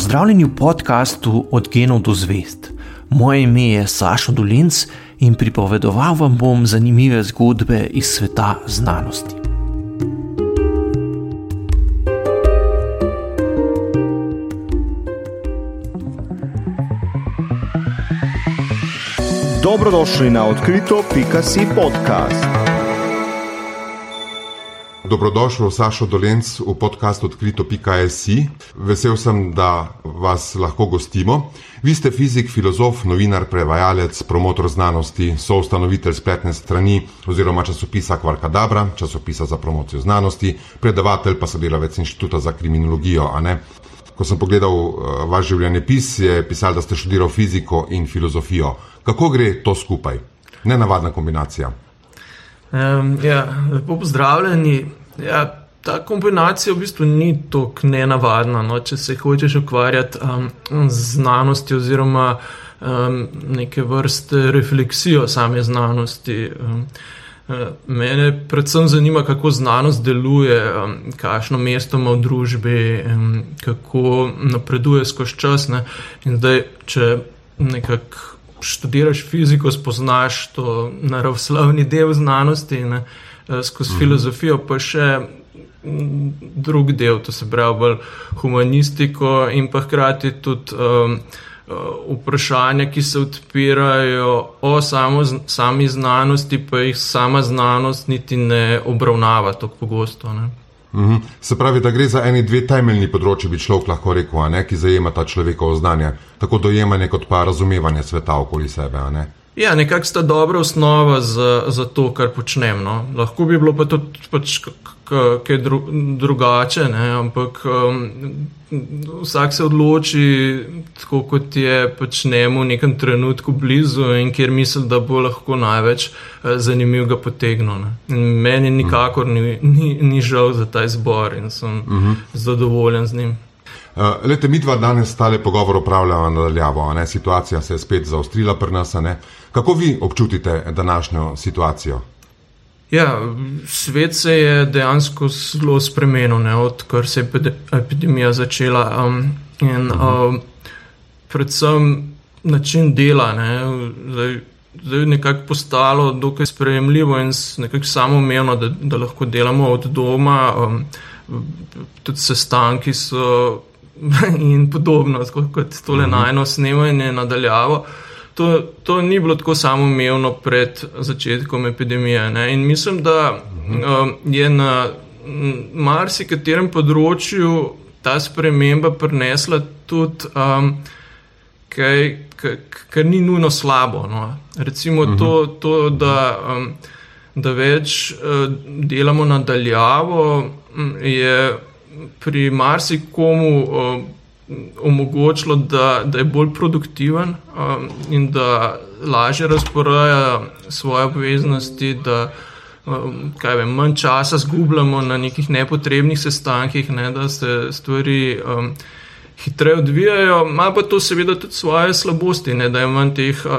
Pozdravljeni v podkastu Od genov do zvest. Moje ime je Sašo Dolinc in pripovedoval vam bom zanimive zgodbe iz sveta znanosti. Dobrodošli na odkrito.si podcast. Dobrodošli, Sašo Dolence, v podkastu odkrito.js. Vesel sem, da vas lahko gostimo. Vi ste fizik, filozof, novinar, prevajalec, promotor znanosti, soustanovitelj spletne strani oziroma časopisa Kvarkadabra, časopisa za promocijo znanosti, predavatelj pa sodelavec Inštituta za kriminologijo. Ko sem pogledal uh, vaš življenjepis, je pisal, da ste študiral fiziko in filozofijo. Kako gre to skupaj? Nenavadna kombinacija. Um, ja, lepo pozdravljeni. Ja, ta kombinacija v bistvu ni tako nenavadna, no, če se hočeš ukvarjati um, z znanostjo oziroma um, neke vrste refleksijo same znanosti. Um, Mene predvsem zanima, kako znanost deluje, kakšno mesto ima v družbi, kako napreduje skozi čas. Ne? In zdaj, če nekako študiraš fiziko, spoznaš to naravoslovni del znanosti. Ne? Eh, skozi mm. filozofijo, pa še drug del, to se pravi, bolj humanistiko in pa hkrati tudi um, vprašanja, ki se odpirajo o samo, sami znanosti, pa jih sama znanost niti ne obravnava tako pogosto. Ne. Mhm. Se pravi, da gre za eni dve temeljni področji, bi človek lahko rekel, ne, ki zajemata človekovo znanje, tako dojemanje kot pa razumevanje sveta okoli sebe. Ja, nekako sta dobra osnova za, za to, kar počnem. No. Lahko bi bilo pa tudi pač kaj dru, drugače, ne? ampak um, vsak se odloči tako, kot je pač njemu v nekem trenutku blizu in kjer misli, da bo lahko največ uh, zanimiv ga potegnil. Meni nikakor ni, ni, ni žal za ta izbor in sem uh mhm. -huh. zadovoljen z njim. Uh, lete, mi dva danes stale pogovor upravljamo nadaljavo, ne? situacija se je spet zaostrila pri nas. Ne? Kako vi občutite današnjo situacijo? Ja, svet se je dejansko zelo spremenil, odkar se je epidemija začela. Um, in, um, predvsem način dela. Ne? Zdaj, zdaj je nekako postalo dokaj sprejemljivo in nekako samoumevno, da, da lahko delamo od doma. Um, tudi sestanki so in podobno, kot tole mhm. najno snemanje nadaljavo. To, to ni bilo tako samoumevno pred začetkom epidemije. Ne? In mislim, da um, je na marsikaterem področju ta sprememba prinesla tudi um, kaj, kar ni nujno slabo. No? Recimo uh -huh. to, to, da, um, da več uh, delamo nadaljavo, je pri marsikomu uh, omogočilo, da, da je bolj produktiven um, in da lažje razporeja svoje obveznosti, da um, vem, manj časa zgubljamo na nekih nepotrebnih sestankih, ne, da se stvari. Um, hitreje odvijajo, ima pa to seveda tudi svoje slabosti, ne, da imam teh uh,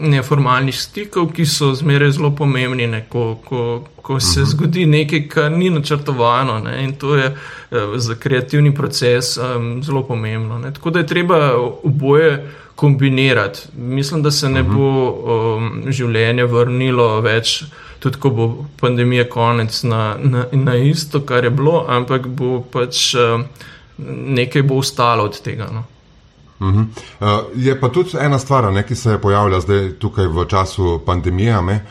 neformalnih stikov, ki so zmeraj zelo pomembni, ne, ko, ko, ko se uh mhm. -huh. zgodi nekaj, kar ni načrtovano ne, in to je uh, za kreativni proces um, zelo pomembno. Ne. Tako da je treba oboje kombinirati. Mislim, da se ne uh mhm. -huh. bo um, življenje vrnilo več. Tudi ko bo pandemija konec na, na, na isto, kar je bilo, ampak bo pač uh, nekaj bo ostalo od tega. No. Uh -huh. uh, je pa tudi ena stvar, ne, ki se je pojavila zdaj tukaj v času pandemije. Me,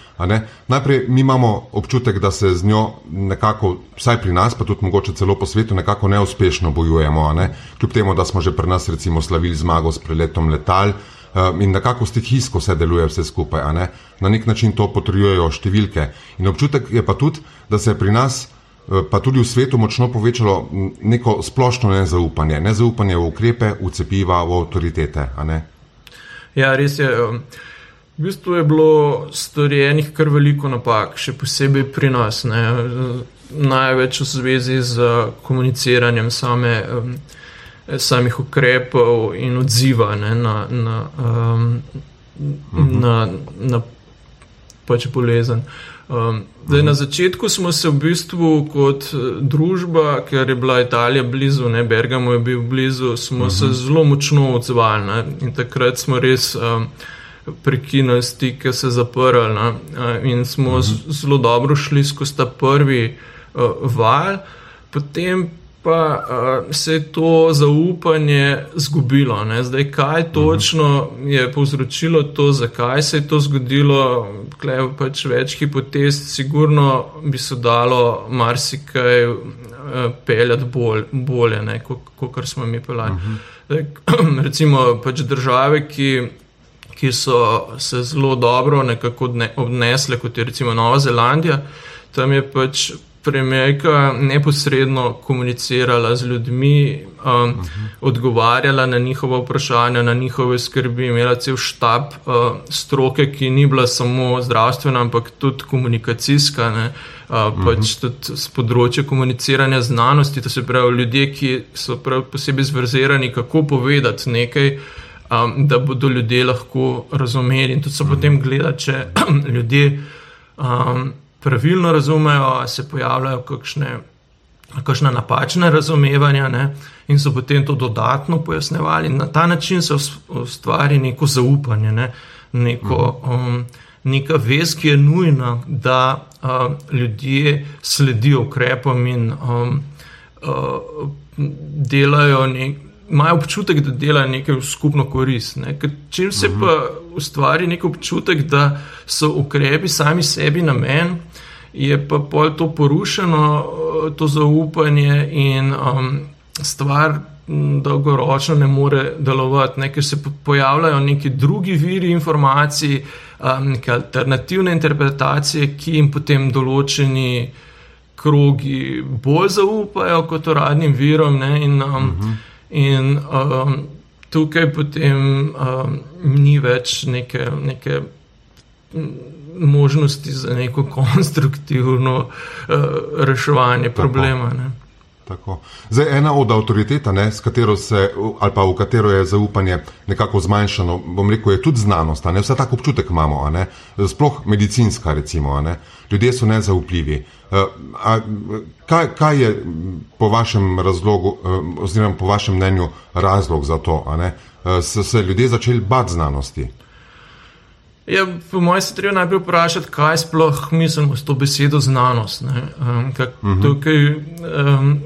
Najprej mi imamo občutek, da se z njo nekako, vsaj pri nas, pa tudi mogoče celo po svetu, nekako neuspešno bojujemo. Ne? Kljub temu, da smo že pri nas recimo slavili zmago s preletom letal uh, in nekako stihijsko vse deluje vse skupaj. Ne? Na nek način to potrjujejo številke. In občutek je pa tudi, da se pri nas pa tudi v svetu močno povečalo neko splošno nezaupanje, nezaupanje v ukrepe, v cepiva, v avtoritete. Ja, res je. V bistvu je bilo storjenih kar veliko napak, še posebej pri nas. Ne. Največ v zvezi z komuniciranjem same, samih ukrepov in odziva ne, na, na, um, na, na pač bolezen. Um, zdaj, na začetku smo se v bistvu kot eh, družba, ker je bila Italija blizu, ne Bergamo je bil blizu, smo uh -huh. se zelo močno odzvali ne? in takrat smo res um, prekinili stike, se zaprli ne? in smo uh -huh. zelo dobro šli skozi ta prvi uh, val. Potem pa uh, se je to zaupanje zgubilo. Ne? Zdaj, kaj točno je povzročilo to, zakaj se je to zgodilo, klej pač več hipotez, sigurno bi se dalo marsikaj uh, peljati bolj, bolje, kot smo mi peljali. Uh -huh. Recimo pač države, ki. Ki so se zelo dobro obnesle, kot je recimo Nova Zelandija, tam je pač premijerka neposredno komunicirala z ljudmi, um, uh -huh. odgovarjala na njihova vprašanja, na njihove skrbi, imela cel štab uh, stroke, ki ni bila samo zdravstvena, ampak tudi komunikacijska, ne, uh, uh -huh. pač tudi z področja komuniciranja znanosti. To se pravi, ljudje, ki so posebej zverzirani, kako povedati nekaj. Um, da bodo ljudje lahko razumeli, in tudi so potem gledali, če ljudje um, pravilno razumejo, se pojavljajo kakšne, kakšne napačne razumevanja ne? in so potem to dodatno pojasnevali. Na ta način se ustvari neko zaupanje, ne? neko, um, neka vez, ki je nujna, da um, ljudje sledijo ukrepom in um, uh, delajo nekaj imajo občutek, da delajo nekaj v skupno korist. Ne? Če se pa ustvari nek občutek, da so ukrepi sami sebi namen, je pa pol to porušeno, to zaupanje in um, stvar. Dolgoročno ne more delovati, ne? ker se pojavljajo neki drugi viri informacij, um, neke alternativne interpretacije, ki jim potem določeni krogi bolj zaupajo kot uradnim virom. Ne? In um, uh mhm. -huh. In um, tukaj potem um, ni več neke, neke možnosti za neko konstruktivno uh, reševanje Tako. problema. Ne. Tako. Zdaj, ena od avtoritet, s katero se, ali pa v katero je zaupanje nekako zmanjšano, bom rekel, je tudi znanost. Vse tako občutek imamo, sploh medicinska, recimo. Ljudje so nezaupljivi. Eh, a, kaj, kaj je po vašem razlogu, eh, oziroma po vašem mnenju, razlog za to, so se ljudje začeli bati znanosti? Ja, po mojem se treba najprej vprašati, kaj sploh mislimo s to besedo znanost. Um, kak, uh mhm. -huh. Tukaj um,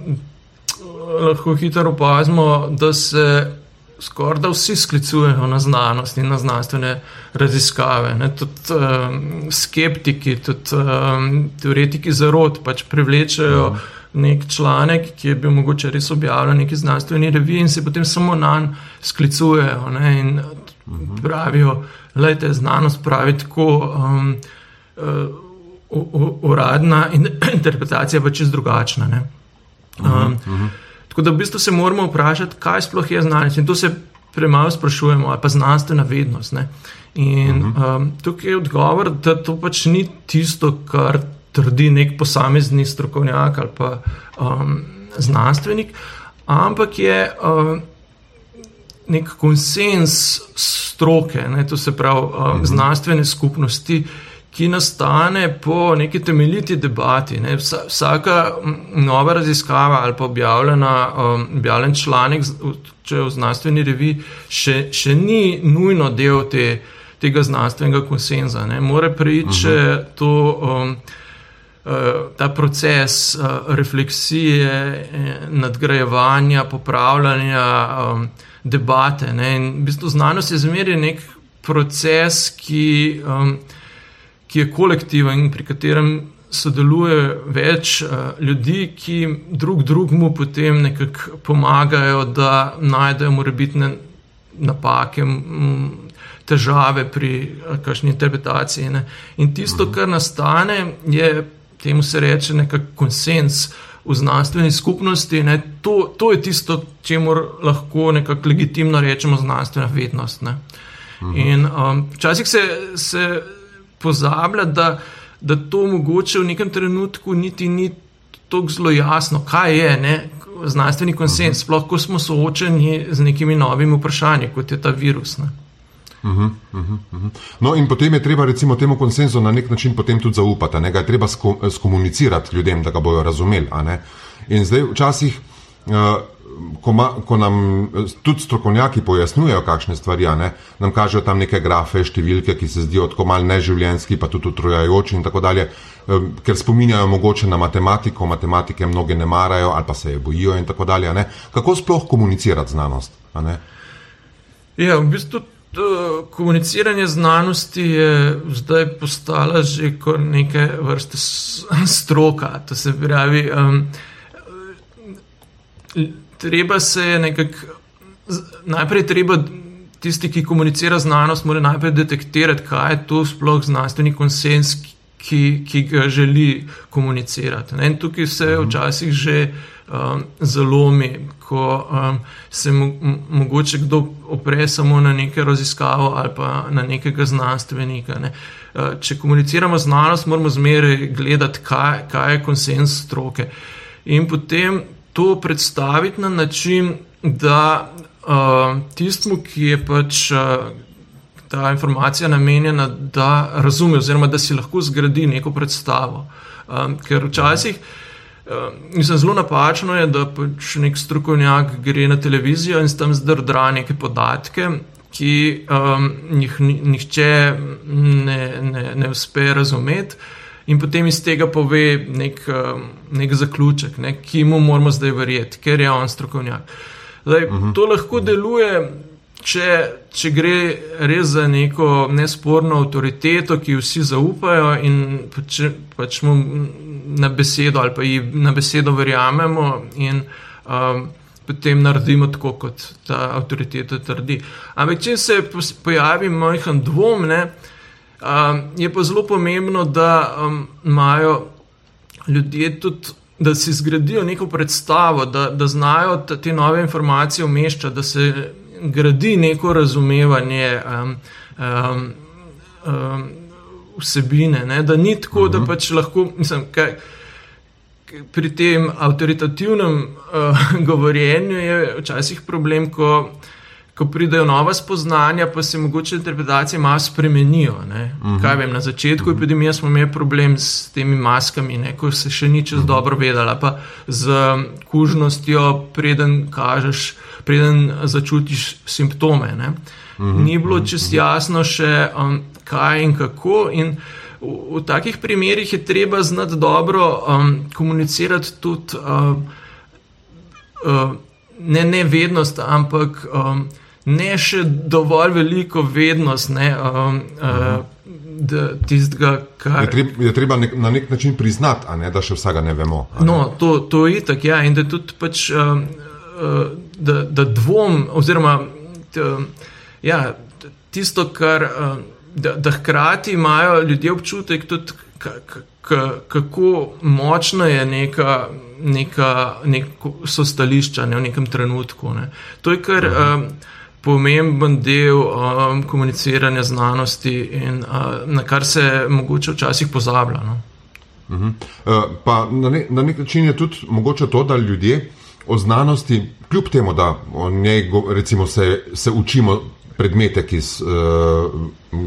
lahko hitro opazimo, da se skoraj da vsi sklicujejo na znanost in na znanstvene raziskave. Ne? Tudi um, skeptiki, tudi um, teoretiki zarod pač privlečejo. Uh -huh. Nek članek, ki je bil mogoče res objavljen v neki znanstveni reviji, in se potem samo na njega sklicujejo. Ne, in pravijo, da znanost pravi tako um, uh, uradna in interpretacija pa čez drugačna. Um, uh -huh, uh -huh. Tako da v bistvu se moramo vprašati, kaj sploh je znanost. In to se premalo sprašujemo, ali pa znanstvena vednost. Ne? In uh -huh. um, tukaj je odgovor, da to pač ni tisto, kar trdi nek posamezni strokovnjak ali pa um, znanstvenik, ampak je. Um, nek konsens stroke, ne, to se pravi um, znanstvene skupnosti, ki nastane po neki temeljiti debati. Ne. Vsaka nova raziskava ali pa objavljena, um, objavljen članek, če je v znanstveni revi, še, še ni nujno del te, tega znanstvenega konsenza. Ne. More priti to. Um, Ta proces refleksije, nadgrajevanja, popravljanja, debate. Ne? In v bistvu znanost je zmeraj nek proces, ki, um, ki je kolektiven in pri katerem sodeluje več uh, ljudi, ki drug drugemu potem nekako pomagajo, da najdejo morebitne napake. M, Težave pri uh, kakšni interpretaciji. Ne. In tisto, kar nastane, je temu se reče nekakšen konsens, uh, v znanstveni skupnosti. Ne, to, to je tisto, čemu lahko nekako legitimno rečemo znanstvena vednost. Ne. In um, včasih se, se pozablja, da, da to mogoče v nekem trenutku niti ni tako zelo jasno, kaj je ne, znanstveni konsens, sploh ko smo soočeni z nekimi novimi vprašanji, kot je ta virus. Ne. Uh -huh, uh -huh. No, in potem je treba recimo temu konsenzu na nek način potem tudi zaupati, ne? ga je treba skomunicirati ljudem, da ga bojo razumeli. In zdaj včasih, uh, ko, ma, ko nam tudi strokovnjaki pojasnjujejo kakšne stvari, ne? nam kažejo tam neke grafe, številke, ki se zdijo tako mal neživljenjski, pa tudi utrujajoči in tako dalje, uh, ker spominjajo mogoče na matematiko, matematike mnoge ne marajo ali pa se je bojijo in tako dalje. Kako sploh komunicirati znanost? Ja, v bistvu komuniciranje znanosti je zdaj postala že kot neke vrste stroka. To se pravi, um, treba se je nekako, najprej treba tisti, ki komunicira znanost, mora najprej detektirati, kaj je to sploh znanstveni konsens, ki, ki ga želi komunicirati. Ne? In tukaj se mhm. včasih že um, zalomi, ko um, se mo mogoče kdo opre samo na neko raziskavo ali pa na nekega znanstvenika. Ne. Uh, če komuniciramo znanost, moramo zmeraj gledati, kaj, kaj je konsens stroke. In potem to predstaviti na način, da uh, tistemu, ki je pač. Uh, Ta informacija je namenjena, da razume, oziroma da si lahko zgradi neko predstavo. Um, ker včasih uh, Uh, mislim, zelo napačno je, da pač nek strokovnjak gre na televizijo in tam zdrdra neke podatke, ki um, jih nihče ne, ne, ne uspe razumeti, in potem iz tega pove nek, um, nek zaključek, ne, ki mu moramo zdaj verjeti, ker je on strokovnjak. Zdaj, uh mhm. -huh. To lahko deluje. Če, če gre res za neko nesporno avtoriteto, ki vsi zaupajo, in pač, pač mu na besedo ali pa jim na besedo verjamemo in um, potem naredimo tako, kot ta avtoriteta trdi. Ampak, če se pojavi majhen dvom, ne, um, je pa zelo pomembno, da um, imajo ljudje tudi. Da si zgradijo neko predstavo, da, da znajo te nove informacije umeščati, da se gradi neko razumevanje um, um, um, vsebine, ne? da ni tako, uh -huh. da mhm. pač lahko, mislim, kaj, pri tem avtoritativnem uh, govorjenju je včasih problem, ko, ko pridejo nova spoznanja, pa se mogoče interpretacije malo spremenijo. Uh mhm. -huh. Kaj vem, na začetku uh mhm. -huh. epidemije smo imeli problem s temi maskami, ne? ko se še ni čez uh -huh. dobro vedela, pa z kužnostjo, preden kažeš, preden začutiš simptome. Ne? Ni bilo čest jasno še, um, kaj in kako. In v, v takih primerih je treba znati dobro um, komunicirati tudi uh, uh, ne, ne vednost, ampak um, ne še dovolj veliko vednost. Ne, um, uh, Tistega, kar... je, treba, je treba nek, na nek način priznati, ne, da še vsega ne vemo. Ne? No, to, to je tako, ja, in da tudi pač, um, uh, da, da dvom, oziroma t, ja, tisto, kar. Um, da, da hkrati imajo ljudje občutek, tudi, kako močno je neka, neka, neko stališče ne, v nekem trenutku. Ne. To je kar um, pomemben del um, komuniciranja znanosti in uh, na kar se mogoče včasih pozablja. No. Uh -huh. uh, pa na, ne, na nek način je tudi mogoče to, da ljudje o znanosti, kljub temu, da o njej recimo, se, se učimo predmete, ki, uh,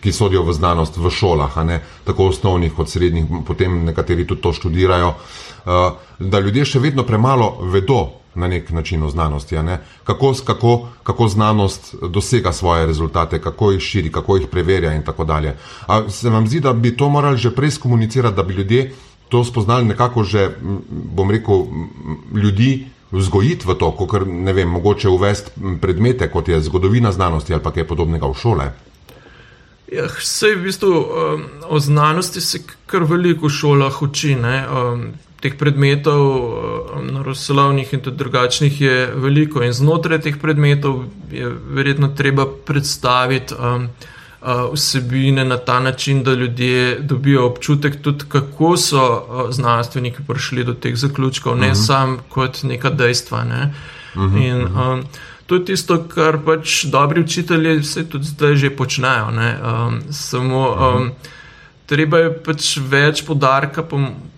ki sodijo v znanost v šolah, tako osnovnih kot srednjih, potem nekateri tudi to študirajo, uh, da ljudje še vedno premalo vedo na nek način o znanosti, kako, kako, kako znanost dosega svoje rezultate, kako jih širi, kako jih preverja in tako dalje. A se vam zdi, da bi to morali že prej skomunicirati, da bi ljudje to spoznali nekako že, bom rekel, ljudi, vzgojiti v to, kot ne vem, mogoče uvesti predmete, kot je zgodovina znanosti ali kaj podobnega v šole? Ja, vse v bistvu um, o znanosti se kar veliko v šolah uči. Um, teh predmetov, um, naravoslovnih in tudi drugačnih, je veliko, in znotraj teh predmetov je verjetno treba predstaviti. Um, vsebine na ta način, da ljudje dobijo občutek, tudi kako so znanstveniki prišli do teh zaključkov, ne uh mhm. -huh. samo kot neka dejstva. Ne. Uh mhm, -huh. In, um, to je tisto, kar pač dobri učitelji vse tudi zdaj že počnejo. Um, samo uh -huh. um, treba je pač več podarka.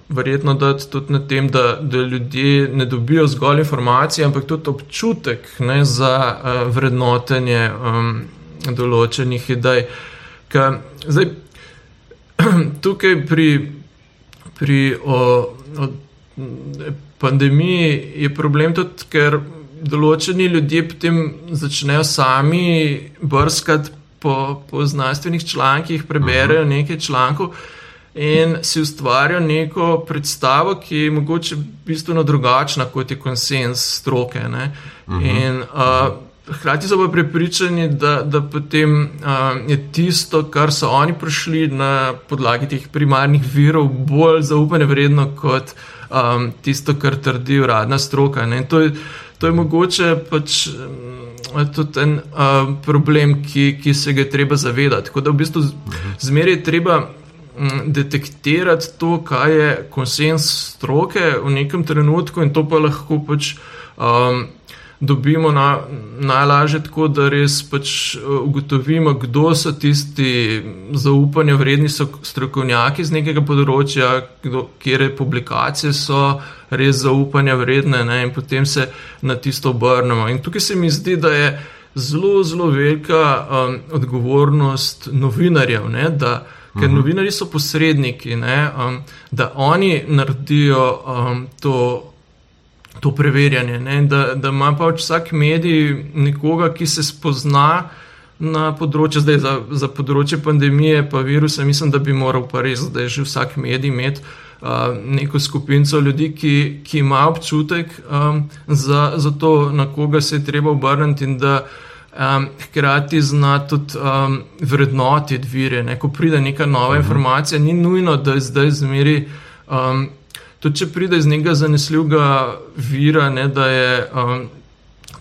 Verjetno dati tudi na tem, da, da ljudje ne dobijo zgolj informacije, ampak tudi občutek ne, za uh, vrednotenje um, določenih idej. Ka, zdaj, tukaj pri, pri o, o pandemiji je problem tudi, ker določeni ljudje potem začnejo sami brskati po, po znanstvenih člankih, preberejo uh -huh. nekaj člankov in si ustvarjajo neko predstavo, ki je mogoče bistveno drugačna kot je konsens stroke. Uh -huh. in, uh, Hrati so pa prepričani, da, da potem uh, je tisto, kar so oni prišli na podlagi teh primarnih virov, bolj zaupanje vredno kot um, tisto, kar trdi uradna stroka. To je, to je mogoče pač tudi en uh, problem, ki, ki se ga je treba zavedati. Tako da v bistvu zmeraj je treba um, detektirati to, kaj je konsens stroke v nekem trenutku, in to pa lahko pač. Um, dobimo na, najlažje tako, da res pač eh, ugotovimo, kdo so tisti zaupanja vredni strokovnjaki z nekega področja, kdo, kje publikacije so res zaupanja vredne ne, in potem se na tisto obrnemo. In tukaj se mi zdi, da je zelo, zelo velika um, odgovornost novinarjev, ne, da, ker mhm. novinari so posredniki, ne, um, da oni naredijo um, to to preverjanje. Da, da ima pač vsak medij nekoga, ki se spozna na področju, zdaj za, za področje pandemije, pa virusa, mislim, da bi moral pa res, da je že vsak medij imeti. Uh, neko skupino ljudi, ki, ki ima občutek um, za, za to, na koga se je treba obrniti, in da um, hkrati zna tudi um, vrednotiti vire. Ne? Ko pride neka nova mhm. informacija, ni nujno, da je zdaj zmeri um, tudi če pride iz nekega zanesljivega vira, ne, da je um,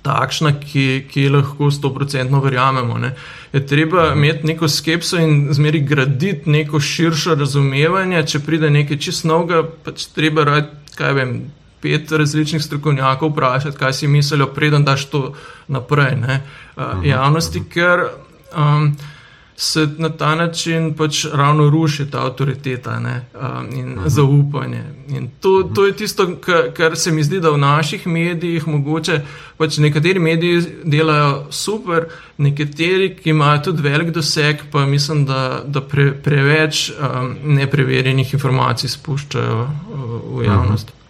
takšna, ki, ki lahko sto procentno verjamemo. Ne. Je treba imeti neko skepso in zmeri graditi neko širšo razumevanje. Če pride nekaj čist novega, pač treba rad, kaj vem. Pet različnih strokovnjakov vprašati, kaj si mislijo, preden daš to naprej ne, uh, javnosti, ker um, se na ta način pač ravno ruši ta avtoriteta ne, um, in uh mhm. -huh. zaupanje. In to, to je tisto, kar se mi zdi, da v naših medijih mogoče pač nekateri mediji delajo super, nekateri, ki imajo tudi velik doseg, pa mislim, da, da pre, preveč um, nepreverjenih informacij spuščajo uh, v javnost. Uh -huh.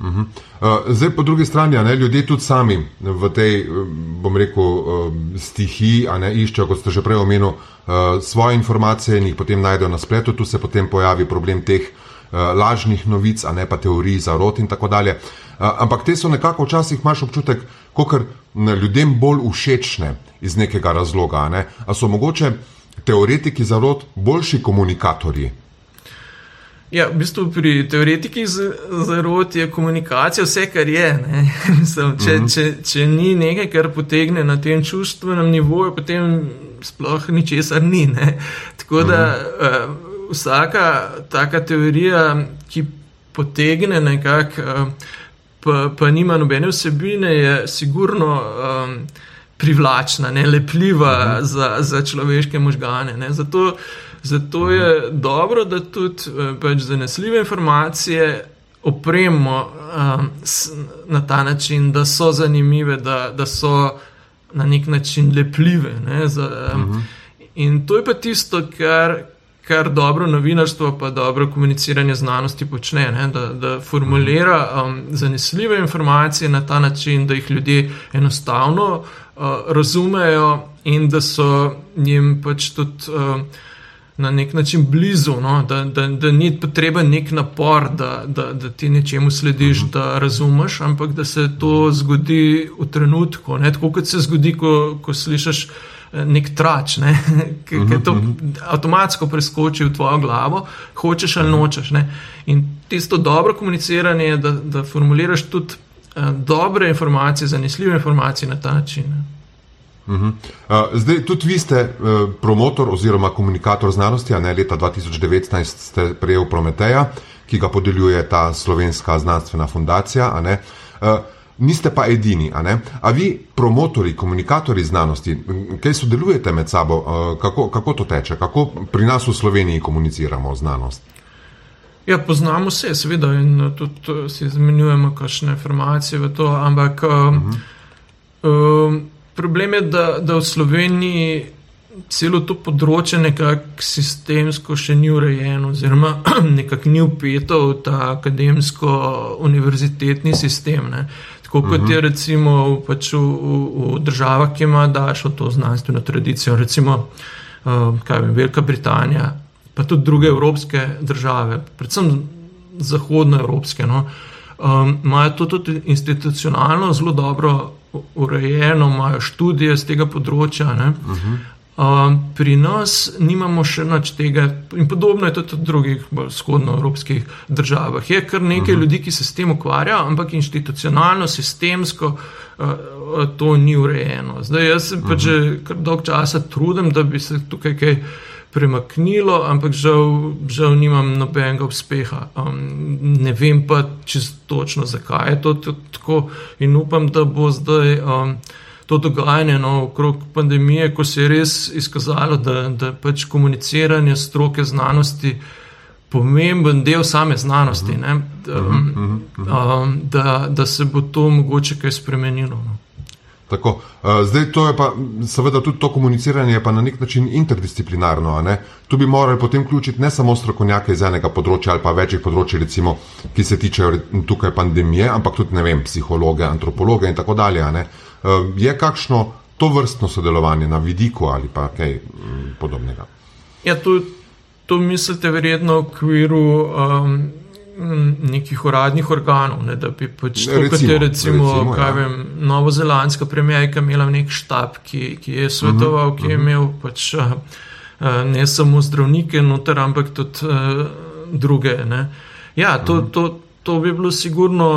Uh -huh. uh, zdaj, po drugi strani, ne, ljudje tudi sami v tej, bom rekel, uh, stihiji, a ne iščejo, kot ste že prej omenili, uh, svoje informacije in jih potem najdejo na spletu. Tu se potem pojavi problem teh uh, lažnih novic, a ne pa teorij za rot in tako dalje. Uh, ampak te so nekako včasih imaš občutek, kot ljudem bolj všečne iz nekega razloga. Ne. A so mogoče teoretiki za rot boljši komunikatorji? Ja, v bistvu pri teoretikih zarot je komunikacija vse, kar je. Mislim, če, uh mhm. -huh. če, če ni nekaj, kar potegne na tem čustvenem nivoju, potem sploh ničesar ni. Ne? Tako da uh -huh. uh, vsaka taka teorija, ki potegne nekako, uh, pa, pa nima nobene vsebine, je sigurno. Um, Privlačna, ne lepljiva uh mhm. -huh. za, za človeške možgane. Zato, Zato je dobro, da tudi eh, pač zanesljive informacije opremo um, na ta način, da so zanimive, da, da so na nek način lepljive. Ne, za, um, uh -huh. In to je pa tisto, kar, kar dobro novinarstvo, pa dobro komuniciranje znanosti počne, ne, da, da formulira um, zanesljive informacije na ta način, da jih ljudje enostavno uh, razumejo in da so jim pač tudi. Uh, na nek način blizu, no? da, da, da ni potreben nek napor, da, da, da ti nečemu slediš, uh -huh. da razumeš, ampak da se to zgodi v trenutku. Ne? Tako kot se zgodi, ko, ko slišiš eh, nek trač, ne? ki uh -huh. to avtomatsko preskoči v tvojo glavo, hočeš ali nočeš. Ne? In tisto dobro komuniciranje je, da, da formuliraš tudi uh, dobre informacije, zanesljive informacije na ta način. Ne? Uh -huh. uh, zdaj, tudi vi ste uh, promotor oziroma komunikator znanosti, a ne leta 2019 ste prejel Prometeja, ki ga podeljuje ta slovenska znanstvena fundacija. Uh, niste pa edini, a, a vi, promotori, komunikatori znanosti, kaj sodelujete med sabo, uh, kako, kako to teče, kako pri nas v Sloveniji komuniciramo znanost? Ja, poznamo se, seveda, in tudi si izmenjujemo kakšne informacije v to, ampak. Uh, uh -huh. uh, Problem je, da, da v Sloveniji celo to področje nekako sistemsko še ni urejeno, oziroma nekako ni upeto v ta akademsko-univerzitetni sistem. Ne. Tako kot je recimo pač v, v, v državah, ki ima dašo to znanstveno tradicijo, recimo uh, vem, Velika Britanija, pa tudi druge evropske države, predvsem zahodnoevropske, no, um, imajo to tudi institucionalno zelo dobro urejeno, imajo študije z tega področja. Uh -huh. Um, pri nas nimamo še nič tega, in podobno je tudi v drugih vzhodnoevropskih državah. Je kar nekaj uh -huh. ljudi, ki se s tem ukvarjajo, ampak institucionalno, sistemsko uh, to ni urejeno. Zdaj, jaz se uh -huh. pa že kar dolg časa trudim, da bi se tukaj kaj premaknilo, ampak žal, žal nimam nobenega uspeha. Um, ne vem pa čisto točno, zakaj je to tako, in upam, da bo zdaj. Um, To dogajanje no, okrog pandemije, ko se je res izkazalo, da, da pač komuniciranje stroke znanosti pomemben del same znanosti, -huh. da, uh -huh. um, da, da se bo to mogoče kaj spremenilo. No. Tako, uh, zdaj, to je pa, seveda, tudi to komuniciranje je pa na nek način interdisciplinarno. Tu bi morali potem vključiti ne samo strokovnjake iz enega področja ali pa večjih področji, recimo, ki se tičejo tukaj pandemije, ampak tudi, ne vem, psihologe, antropologe in tako dalje. Uh, je kakšno to vrstno sodelovanje na vidiku ali pa kaj m, podobnega? Ja, to, to mislite verjetno v okviru. Um, nekih uradnih organov, ne, da bi pač to, kot je recimo, recimo ja. vem, novozelandska premijajka imela nek štab, ki, ki je svetoval, uh -huh, ki je uh -huh. imel pač uh, ne samo zdravnike noter, ampak tudi uh, druge. Ne. Ja, to, uh -huh. to, to bi bilo sigurno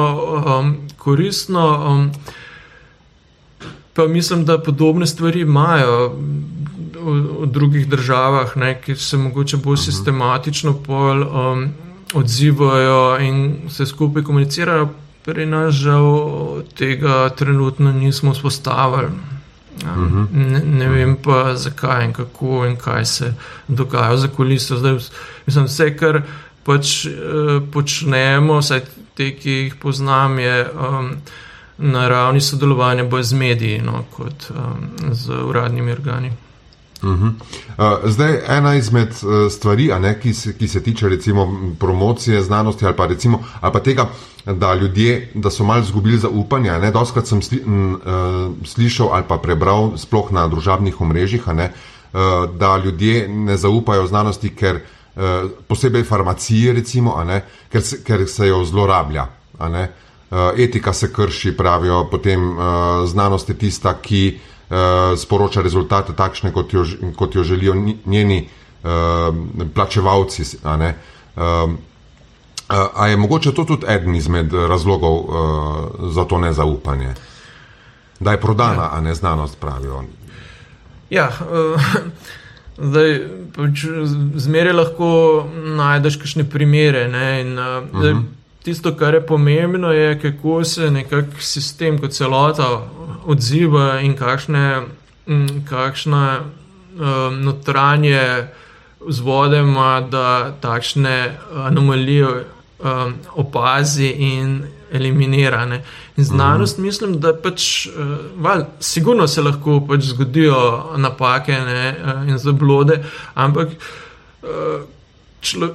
um, koristno. Um, pa mislim, da podobne stvari imajo v, v drugih državah, ne, ki se mogoče bolj uh -huh. sistematično pol. Um, odzivajo in se skupaj komunicirajo, pri nas žal tega trenutno nismo spostavili. Ja, mhm. ne, ne vem pa zakaj in kako in kaj se dogaja za kuliso. Zdaj, mislim, vse, kar pač eh, počnemo, vse te, ki jih poznam, je um, na ravni sodelovanja bolj z mediji, no, kot um, z uradnimi organi. Uh -huh. uh, zdaj, ena izmed uh, stvari, ne, ki, se, ki se tiče recimo promocije znanosti ali pa, recimo, ali pa tega, da ljudje da so malo izgubili zaupanje. Ne, doskrat sem sli, m, uh, slišal ali pa prebral, sploh na družabnih omrežjih, ne, uh, da ljudje ne zaupajo znanosti, ker uh, posebej farmaciji, recimo, ne, ker, se, ker se jo zlorablja. Uh, etika se krši, pravijo, potem uh, znanost je tista, ki sporoča rezultate takšne, kot jo, kot jo želijo njeni uh, plačevalci. A, uh, a je mogoče to tudi eden izmed razlogov uh, za to nezaupanje? Da je prodana, ja. a ne znanost, pravijo. Ja, uh, zdaj, pač, zmeraj lahko najdeš kakšne primere. Ne, in, uh, uh -huh. tisto, kar je pomembno, je, kako se nekako sistem kot celota odziva in kakšne, kakšne um, notranje vzvode ima, da takšne anomalije um, opazi in eliminira. Ne. In znanost, mm -hmm. mislim, da pač, uh, val, sigurno se lahko pač zgodijo napake ne, uh, in zablode, ampak uh, člo,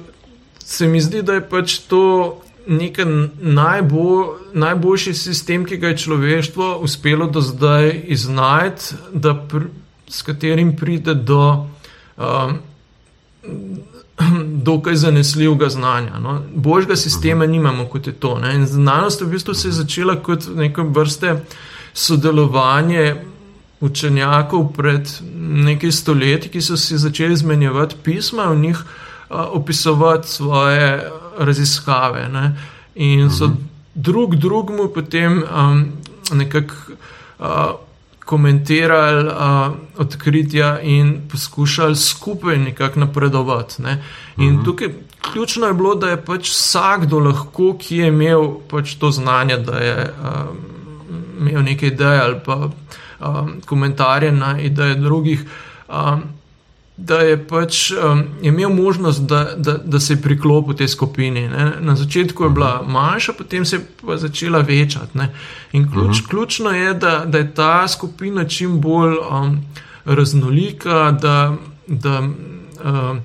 se mi zdi, da je pač to nek najbolj, najboljši sistem, ki ga je človeštvo uspelo do zdaj iznajti, s katerim pride do um, dokaj zanesljivega znanja. No. Božjega sistema -huh. nimamo kot je to. Ne. In znanost v bistvu se je začela kot neka vrste sodelovanje. Učenjakov pred nekaj stoletji, ki so si začeli izmenjevati pisma, v njih uh, opisovati svoje raziskave. Ne? In so mhm. drug drugemu potem um, nekako uh, komentirali uh, odkritja in poskušali skupaj nekako napredovati. Ne? In uh mhm. -huh. tukaj ključno je bilo, da je pač vsakdo lahko, ki je imel pač to znanje, da je um, imel nekaj idej ali pa um, komentarje na ideje drugih. Um, da je pač um, imel možnost, da, da, da se je priklopil tej skupini. Ne. Na začetku je bila manjša, potem se je pa začela večati. Ne. In ključ, uh mhm. -huh. ključno je, da, da je ta skupina čim bolj um, raznolika, da, da, uh,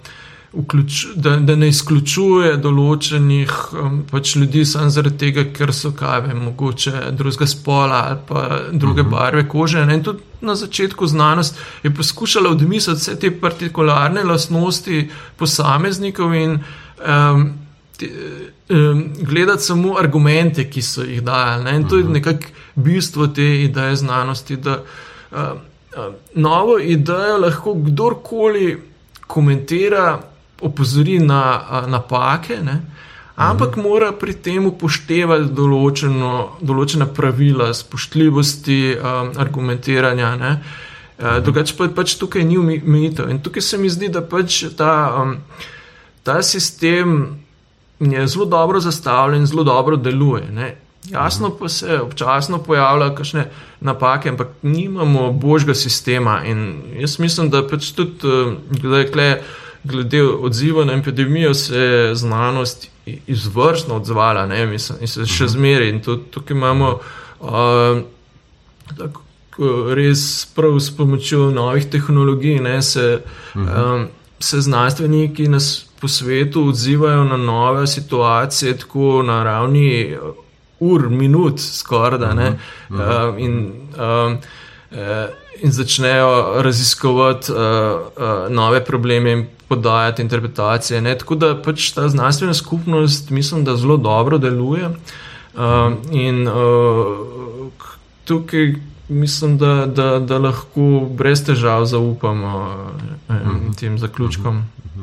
vključ, da, da ne izključuje določenih um, pač ljudi samo zaradi tega, ker so kave, mogoče drugega spola ali pa druge uh mhm. -huh. barve kože. Ne? In tudi na začetku znanost je poskušala odmisliti vse te partikularne lastnosti posameznikov in um, te, um, gledati samo argumente, ki so jih dajali. Ne? In to je mhm. nekako bistvo te ideje znanosti. Da, uh, uh, novo idejo lahko kdorkoli komentira, opozori na napake, ne? ampak mhm. mora pri tem upoštevati določeno, določena pravila, spoštljivosti, um, argumentiranja. Ne? Uh, drugače pa pač tukaj ni umitev. In tukaj se mi zdi, da pač ta, um, ta sistem je zelo dobro zastavljen, zelo dobro deluje. Ne? Jasno pa se občasno pojavljajo kakšne napake, ampak nimamo božjega sistema. In jaz mislim, da pač tudi eh, glede, glede odziva na epidemijo se je znanost izvrstno odzvala ne? mislim, in se še zmeri. In tudi tukaj imamo uh, tako, res prav s pomočjo novih tehnologij, ne se. Um, se znanstveniki nas po svetu odzivajo na nove situacije, tako na ravni uh, ur, minut, skoraj da ne. Uh -huh. uh, in, um, uh, in začnejo raziskovati uh, uh, nove probleme in podajati interpretacije. Ne. Tako da pač ta znanstvena skupnost, mislim, da zelo dobro deluje. Uh, in uh, tukaj mislim, da, da, da lahko brez težav zaupamo eh, mhm. tem zaključkom. Mhm.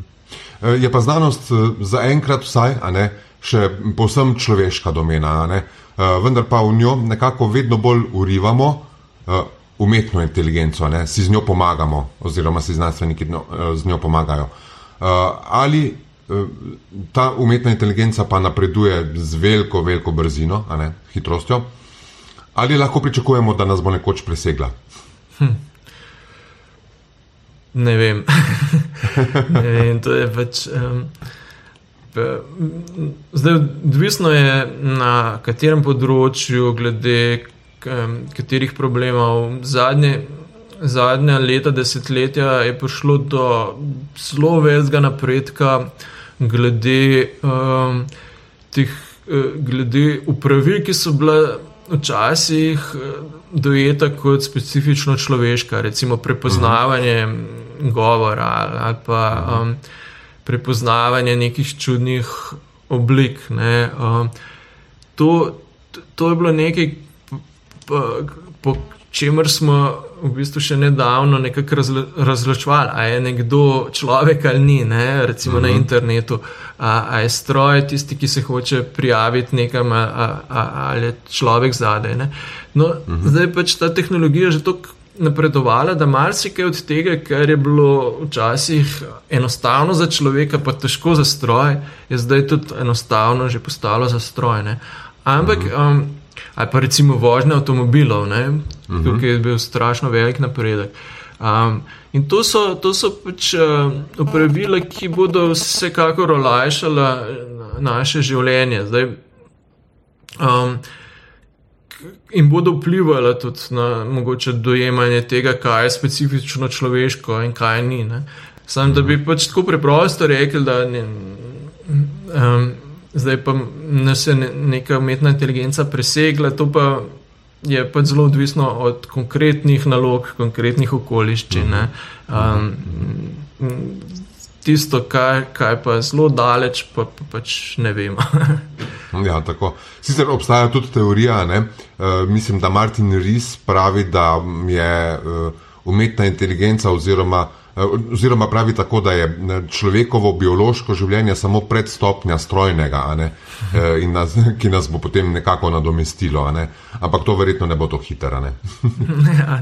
Mhm. Je pa znanost eh, zaenkrat vsaj, ne, še povsem človeška domena, eh, vendar pa v njo nekako vedno bolj urivamo umetno inteligenco, ne, si z njo pomagamo, oziroma si znanstveniki z njo pomagajo. Ali ta umetna inteligenca pa napreduje z veliko, veliko brzino, ne, hitrostjo? Ali lahko pričakujemo, da nas bo nekoč presegla? Hm. Ne vem. ne vem. To je pač. Um, zdaj, odvisno je na katerem področju, glede katerih problemov. Zadnje, zadnja leta, desetletja je prišlo do zelo velikega napredka glede um, teh. Glede upravil, ki so bile včasih eh, dojeta kot specifično človeška, recimo prepoznavanje uh govora ali pa um, prepoznavanje nekih čudnih oblik. Ne. Um, to, to je bilo nekaj, po, po čemer smo v bistvu še nedavno nekako razlo, razločevali, ali je nekdo človek ali ni, ne? recimo uh -huh. na mhm. internetu, ali je stroj tisti, ki se hoče prijaviti nekam, ali je človek zadaj. No, uh mhm. -huh. Zdaj pač ta tehnologija že tako napredovala, da marsikaj od tega, kar je bilo včasih enostavno za človeka, pa težko za stroj, je zdaj tudi enostavno že postalo za stroj. Ne? Ampak. Uh -huh. um, ali pa recimo vožnja avtomobilov, uh mhm. -huh. tukaj je bil strašno velik napredek. Um, in to so, to so pač uh, upravila, ki bodo vsekakor olajšala naše življenje. Zdaj, um, in bodo vplivala tudi na mogoče dojemanje tega, kaj je specifično človeško in kaj ni. Sam, da bi mhm. pač tako preprosto rekel, da ne. Um, zdaj pa nas je neka umetna inteligenca presegla, to pa je pač zelo odvisno od konkretnih nalog, konkretnih okoliščin. Um, tisto, kaj, kaj pa je zelo daleč, pa, pa pač ne vemo. ja, tako. Sicer obstaja tudi teorija, uh, mislim, da Martin Ries pravi, da je uh, umetna inteligenca oziroma Eh, oziroma pravi tako, da je eh, človekovo biološko življenje samo predstopnja strojnega, eh, nas, ki nas bo potem nekako nadomestilo. Ne? Ampak to verjetno ne bo to hitro. ja,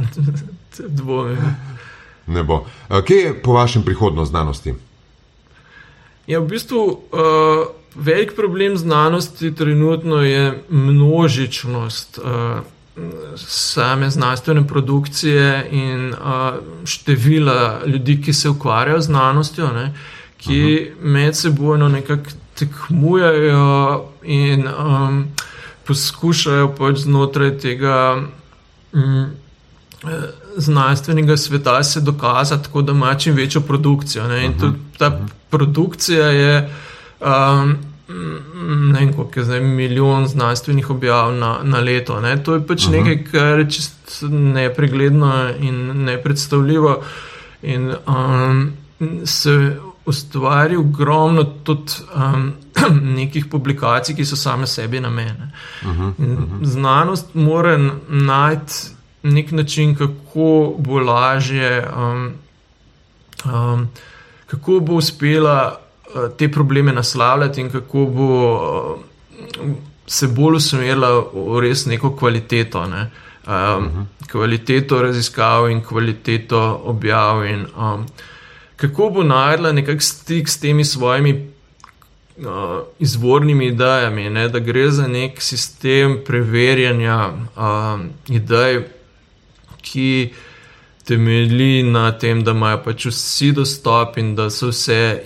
dvomim. Ne bo. Kje je po vašem prihodnost znanosti? Ja, v bistvu uh, velik problem znanosti trenutno je množičnost. Uh, same znanstvene produkcije in uh, števila ljudi, ki se ukvarjajo z znanostjo, ne, ki uh -huh. med sebojno nekako tekmujejo in um, poskušajo pač znotraj tega um, znanstvenega sveta se dokaza tako, da ima čim večjo produkcijo. Ne? In Mhm. tudi ta produkcija je. Um, Ne vem, koliko je zdaj milijon znanstvenih objav na, na leto. Ne? To je pač uh -huh. nekaj, kar je čist nepregledno in nepredstavljivo. In um, se ustvari ogromno tudi um, nekih publikacij, ki so same sebi namene. Uh -huh, uh -huh. Znanost mora najti nek način, kako bo lažje, um, um, kako bo uspela te probleme naslavljati in kako bo se bolj usmerila v res neko kvaliteto. Ne? Um, uh -huh. Kvaliteto raziskav in kvaliteto objav, in um, kako bo najdla nekakšen stik s temi svojimi uh, izvornimi idejami, ne? da gre za nek sistem preverjanja um, idej, ki temelji na tem, da imajo pač vsi dostop in da so vse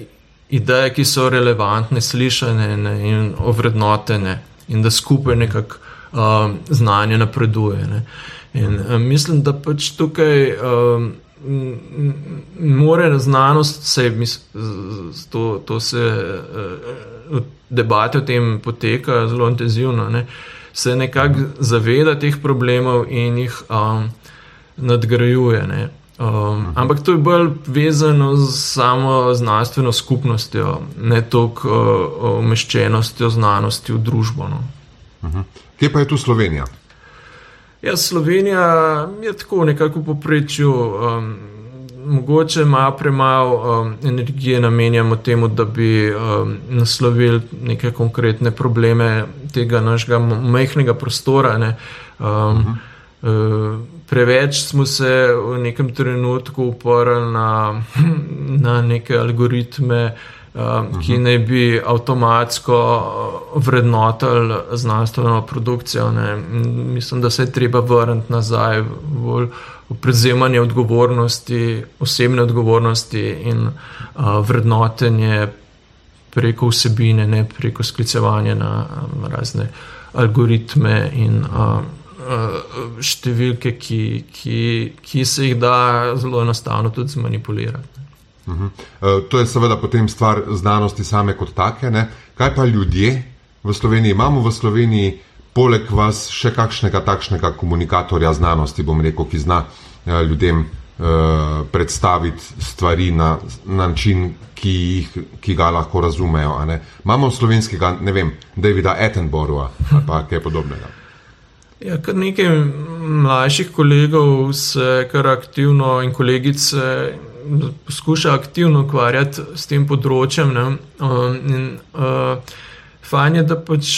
ideje, ki so relevantne, slišane ne, in ovrednotene, in da skupaj nekako um, znanje napreduje. Ne. In um, mislim, da pač tukaj um, mora znanost, vse to, to se uh, debate o tem poteka zelo intenzivno, ne, se nekako zaveda teh problemov in jih um, nadgrajuje. Ne. Um, ampak to je bolj vezano z samo znanstveno skupnostjo, ne toliko uh, umeščenostjo znanosti v družbo. No. Uh -huh. Kje pa je tu Slovenija? Ja, Slovenija je tako nekako v poprečju. Um, mogoče malo premalo um, energije namenjamo temu, da bi um, naslovili neke konkretne probleme tega našega majhnega prostora. Ne, um, uh -huh. uh, Preveč smo se v nekem trenutku uporali na, na neke algoritme, um, ki naj bi avtomatsko vrednotili znanstveno produkcijo. Ne. Mislim, da se je treba vrniti nazaj v, v prevzemanje odgovornosti, osebne odgovornosti in uh, vrednotenje preko vsebine, ne preko sklicevanja na um, razne algoritme in um, številke, ki, ki, ki se jih da zelo enostavno tudi zmanipulirati. Uh -huh. uh, to je seveda potem stvar znanosti same kot take. Ne? Kaj pa ljudje v Sloveniji? Imamo v Sloveniji poleg vas še kakšnega takšnega komunikatorja znanosti, bom rekel, ki zna uh, ljudem uh, predstaviti stvari na, na način, ki, jih, ki ga lahko razumejo. Imamo slovenskega, ne vem, Davida Attenborougha ali kaj podobnega. Ja, kar nekaj mlajših kolegov se kar aktivno in kolegice poskuša aktivno ukvarjati s tem področjem. Um, in, uh, fajn je, da pač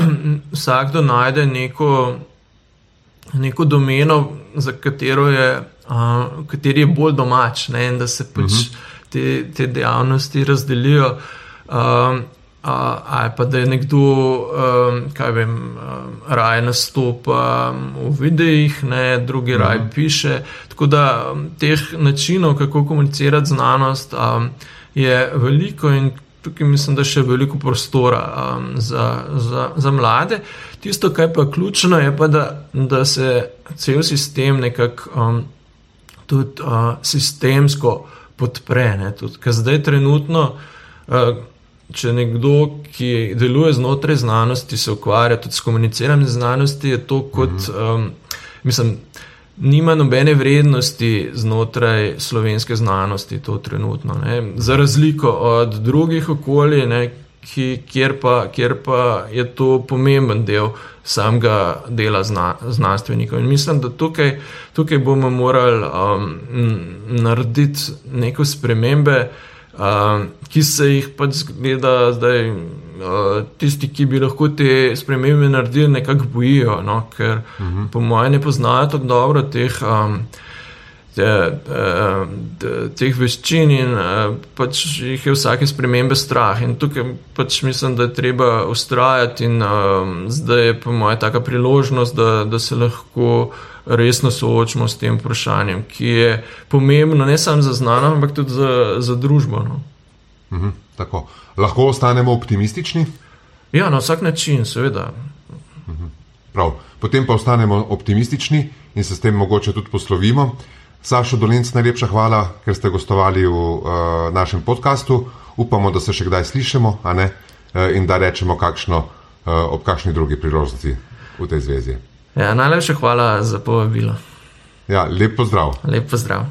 vsakdo najde neko, neko domeno, za katero je, uh, kateri je bolj domač ne, in da se pač uh -huh. te, te dejavnosti razdelijo. Um, ali pa da je nekdo, um, kaj vem, um, raje nastopa v videih, ne, drugi uh -huh. raje piše. Tako da um, teh načinov, kako komunicirati znanost, um, je veliko in tukaj mislim, da še veliko prostora um, za, za, za mlade. Tisto, kar pa je ključno, je pa, da, da se cel sistem nekako um, tudi uh, sistemsko podpre. Ker zdaj trenutno. Uh, Če nekdo, ki deluje znotraj znanosti, se ukvarja tudi s komuniciranjem znanosti, je to kot, um, mislim, nima nobene vrednosti znotraj slovenske znanosti, to trenutno. Ne. Za razliko od drugih okolij, ne, ki, kjer, pa, kjer pa je to pomemben del samega dela zna, znanstvenikov. In mislim, da tukaj, tukaj bomo morali um, narediti neko spremembe. Uh, ki se jih pač zgleda zdaj, uh, tisti, ki bi lahko te spremembe naredili, nekako bojijo, no? ker uh -huh. po mojem ne poznajo tako dobro teh, um, teh veščin in uh, pač jih je vsake spremembe strah. In tukaj pač mislim, da je treba ustrajati in um, zdaj je po mojem taka priložnost, da, da se lahko resno soočimo s tem vprašanjem, ki je pomembno ne samo za znanost, ampak tudi za, za družbo. No. Mhm, tako. Lahko ostanemo optimistični? Ja, na vsak način, seveda. Mhm. Prav. Potem pa ostanemo optimistični in se s tem mogoče tudi poslovimo. Sašo Dolinc, najlepša hvala, ker ste gostovali v uh, našem podkastu. Upamo, da se še kdaj slišimo uh, in da rečemo kakšno, uh, ob kakšni drugi priložnosti v tej zvezi. Ja, najlepša hvala za povabilo. Ja, lep pozdrav. Lep pozdrav.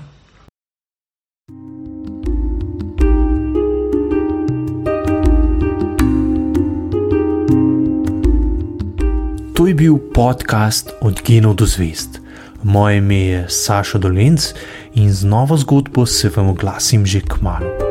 To je bil podcast Od genov do zvest. Moje ime je Saša Dolence in z novo zgodbo se vam oglasim že k malu.